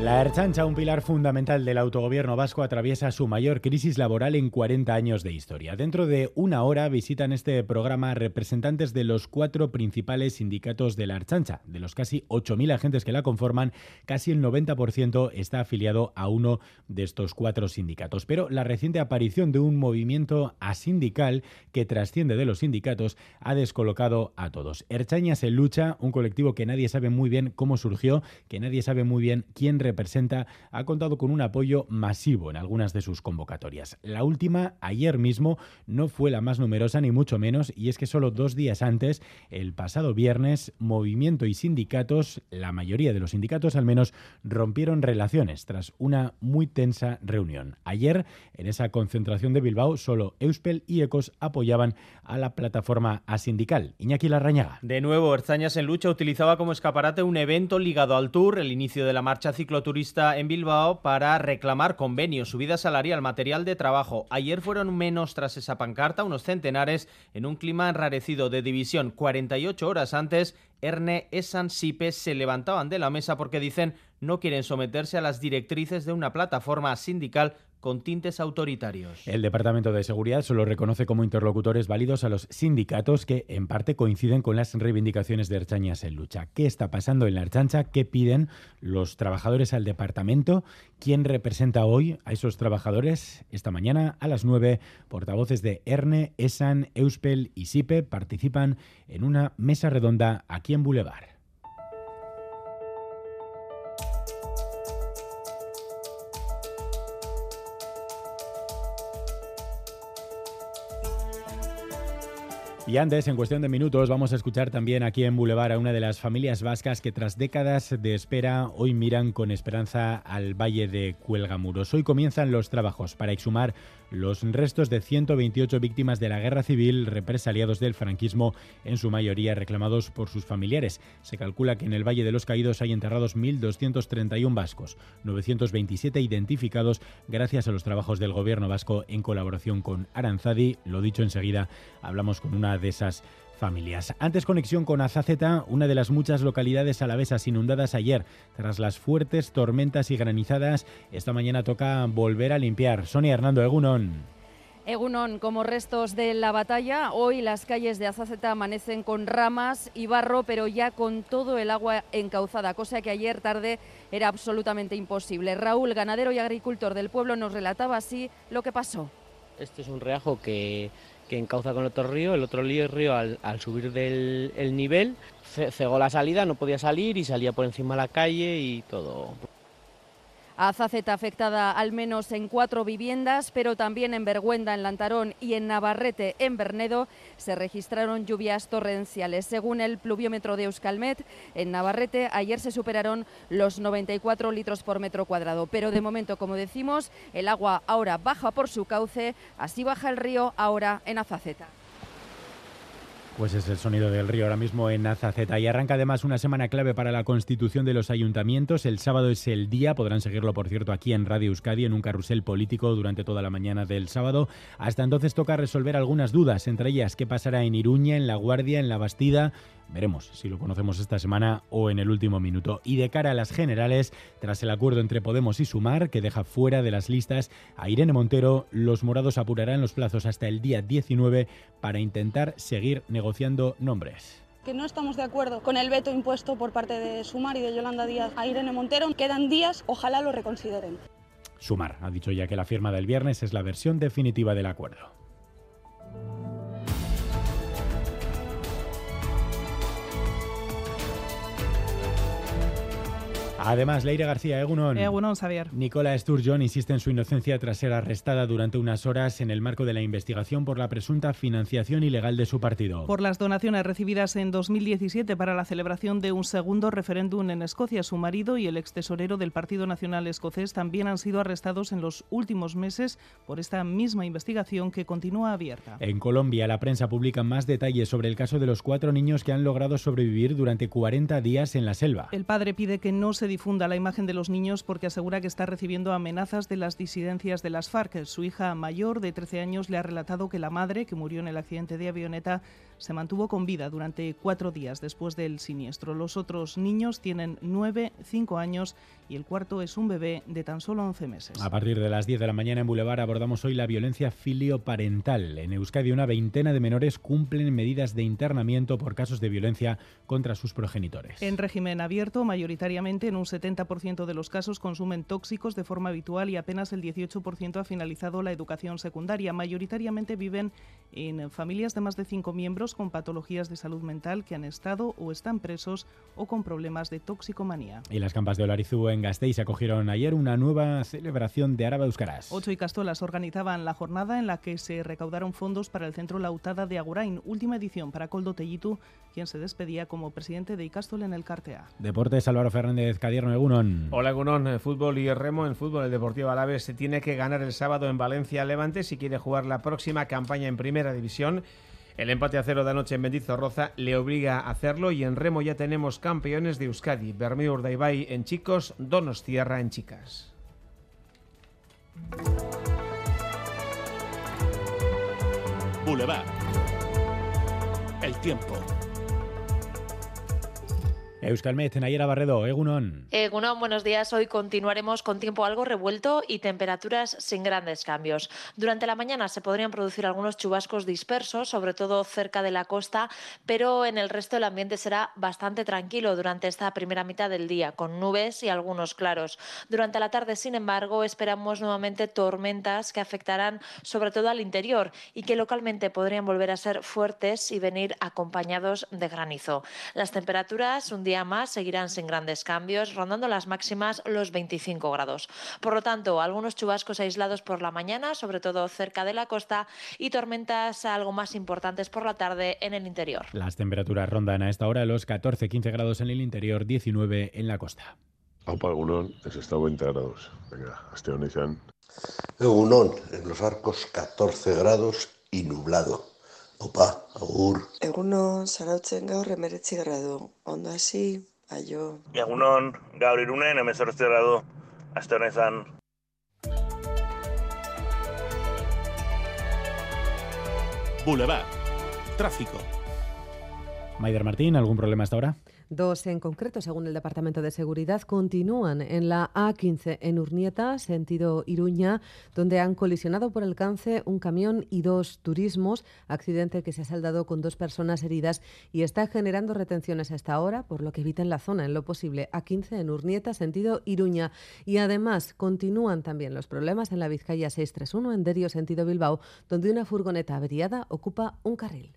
La Erchancha, un pilar fundamental del autogobierno vasco, atraviesa su mayor crisis laboral en 40 años de historia. Dentro de una hora visitan este programa representantes de los cuatro principales sindicatos de la Erchancha. De los casi 8.000 agentes que la conforman, casi el 90% está afiliado a uno de estos cuatro sindicatos. Pero la reciente aparición de un movimiento asindical que trasciende de los sindicatos ha descolocado a todos. Erchañas en lucha, un colectivo que nadie sabe muy bien cómo surgió, que nadie sabe muy bien quién representa ha contado con un apoyo masivo en algunas de sus convocatorias. La última, ayer mismo, no fue la más numerosa ni mucho menos, y es que solo dos días antes, el pasado viernes, movimiento y sindicatos, la mayoría de los sindicatos al menos, rompieron relaciones tras una muy tensa reunión. Ayer, en esa concentración de Bilbao, solo Euspel y Ecos apoyaban a la plataforma asindical. Iñaki Larrañaga. De nuevo, Erzañas en lucha utilizaba como escaparate un evento ligado al Tour, el inicio de la marcha ciclo turista en Bilbao para reclamar convenios, subida salarial, material de trabajo. Ayer fueron menos tras esa pancarta, unos centenares, en un clima enrarecido de división. 48 horas antes, Erne, Esan, Sipe se levantaban de la mesa porque dicen no quieren someterse a las directrices de una plataforma sindical con tintes autoritarios. El Departamento de Seguridad solo reconoce como interlocutores válidos a los sindicatos que en parte coinciden con las reivindicaciones de Erchañas en lucha. ¿Qué está pasando en la Erchancha? ¿Qué piden los trabajadores al departamento? ¿Quién representa hoy a esos trabajadores? Esta mañana a las 9, portavoces de ERNE, ESAN, EUSPEL y SIPE participan en una mesa redonda aquí en Boulevard. Y antes, en cuestión de minutos, vamos a escuchar también aquí en Boulevard a una de las familias vascas que tras décadas de espera hoy miran con esperanza al Valle de Cuelgamuros. Hoy comienzan los trabajos para exhumar los restos de 128 víctimas de la guerra civil represaliados del franquismo, en su mayoría reclamados por sus familiares. Se calcula que en el Valle de los Caídos hay enterrados 1.231 vascos, 927 identificados gracias a los trabajos del gobierno vasco en colaboración con Aranzadi. Lo dicho enseguida, hablamos con una de esas familias. Antes conexión con Azaceta, una de las muchas localidades alavesas inundadas ayer tras las fuertes tormentas y granizadas. Esta mañana toca volver a limpiar. Sonia Hernando Egunon. Egunon, como restos de la batalla, hoy las calles de Azaceta amanecen con ramas y barro, pero ya con todo el agua encauzada, cosa que ayer tarde era absolutamente imposible. Raúl, ganadero y agricultor del pueblo, nos relataba así lo que pasó. Este es un reajo que que encauza con otro río, el otro río al, al subir del el nivel cegó la salida, no podía salir y salía por encima de la calle y todo. Azaceta afectada al menos en cuatro viviendas, pero también en Vergüenda, en Lantarón y en Navarrete, en Bernedo, se registraron lluvias torrenciales. Según el pluviómetro de Euskalmet, en Navarrete ayer se superaron los 94 litros por metro cuadrado. Pero de momento, como decimos, el agua ahora baja por su cauce, así baja el río ahora en Azaceta. Pues es el sonido del río ahora mismo en Azaceta y arranca además una semana clave para la constitución de los ayuntamientos. El sábado es el día, podrán seguirlo por cierto aquí en Radio Euskadi en un carrusel político durante toda la mañana del sábado. Hasta entonces toca resolver algunas dudas, entre ellas qué pasará en Iruña, en La Guardia, en La Bastida, Veremos si lo conocemos esta semana o en el último minuto. Y de cara a las generales, tras el acuerdo entre Podemos y Sumar, que deja fuera de las listas a Irene Montero, los morados apurarán los plazos hasta el día 19 para intentar seguir negociando nombres que no estamos de acuerdo con el veto impuesto por parte de Sumar y de Yolanda Díaz a Irene Montero. Quedan días, ojalá lo reconsideren. Sumar ha dicho ya que la firma del viernes es la versión definitiva del acuerdo. Además, Leire García, Egunon. Egunon, Xavier. Nicola Sturgeon insiste en su inocencia tras ser arrestada durante unas horas en el marco de la investigación por la presunta financiación ilegal de su partido. Por las donaciones recibidas en 2017 para la celebración de un segundo referéndum en Escocia, su marido y el ex tesorero del Partido Nacional Escocés también han sido arrestados en los últimos meses por esta misma investigación que continúa abierta. En Colombia, la prensa publica más detalles sobre el caso de los cuatro niños que han logrado sobrevivir durante 40 días en la selva. El padre pide que no se difunda la imagen de los niños porque asegura que está recibiendo amenazas de las disidencias de las FARC. Su hija mayor, de 13 años, le ha relatado que la madre, que murió en el accidente de avioneta, se mantuvo con vida durante cuatro días después del siniestro. Los otros niños tienen 9, 5 años y el cuarto es un bebé de tan solo 11 meses. A partir de las 10 de la mañana en Boulevard abordamos hoy la violencia filioparental. En Euskadi una veintena de menores cumplen medidas de internamiento por casos de violencia contra sus progenitores. En régimen abierto, mayoritariamente en un 70% de los casos consumen tóxicos de forma habitual y apenas el 18% ha finalizado la educación secundaria. Mayoritariamente viven en familias de más de cinco miembros con patologías de salud mental que han estado o están presos o con problemas de toxicomanía. Y las campas de Olarizú en Gasteiz acogieron ayer una nueva celebración de Araba Euskaras. Ocho y Castolas organizaban la jornada en la que se recaudaron fondos para el Centro Lautada de Agurain, última edición para Coldo Tellitu, quien se despedía como presidente de Icastol en el Cartea. Deportes, Álvaro Fernández, Cadierno, Egunon. Hola, Egunon. Eh, fútbol y remo. En fútbol, el Deportivo Alavés se tiene que ganar el sábado en Valencia Levante si quiere jugar la próxima campaña en Primera División. El empate a cero de anoche en Mendizorroza le obliga a hacerlo y en remo ya tenemos campeones de Euskadi. Bermeur Daibay en chicos, Donostierra en chicas. Boulevard. El tiempo. Euskalmet, Nayera Barredo, Egunon. Egunon, buenos días. Hoy continuaremos con tiempo algo revuelto y temperaturas sin grandes cambios. Durante la mañana se podrían producir algunos chubascos dispersos, sobre todo cerca de la costa, pero en el resto el ambiente será bastante tranquilo durante esta primera mitad del día, con nubes y algunos claros. Durante la tarde, sin embargo, esperamos nuevamente tormentas que afectarán sobre todo al interior y que localmente podrían volver a ser fuertes y venir acompañados de granizo. Las temperaturas un día más seguirán sin grandes cambios, rondando las máximas los 25 grados. Por lo tanto, algunos chubascos aislados por la mañana, sobre todo cerca de la costa, y tormentas algo más importantes por la tarde en el interior. Las temperaturas rondan a esta hora los 14-15 grados en el interior, 19 en la costa. Aupa Egunon, es estado 20 grados. Venga, hasta. Egunon, en los arcos 14 grados y nublado. Opa, agur. Egunon, zarautzen gaur emeretzi gradu. Ondo hasi, aio. Egunon, gaur irunen emezortzi gradu. Aste honetan. Boulevard. Tráfico. Maider Martín, ¿algún problema hasta ahora? Dos en concreto, según el Departamento de Seguridad, continúan en la A15 en Urnieta, sentido Iruña, donde han colisionado por alcance un camión y dos turismos, accidente que se ha saldado con dos personas heridas y está generando retenciones hasta ahora, por lo que eviten la zona en lo posible. A15 en Urnieta, sentido Iruña. Y además continúan también los problemas en la Vizcaya 631 en Derio, sentido Bilbao, donde una furgoneta averiada ocupa un carril.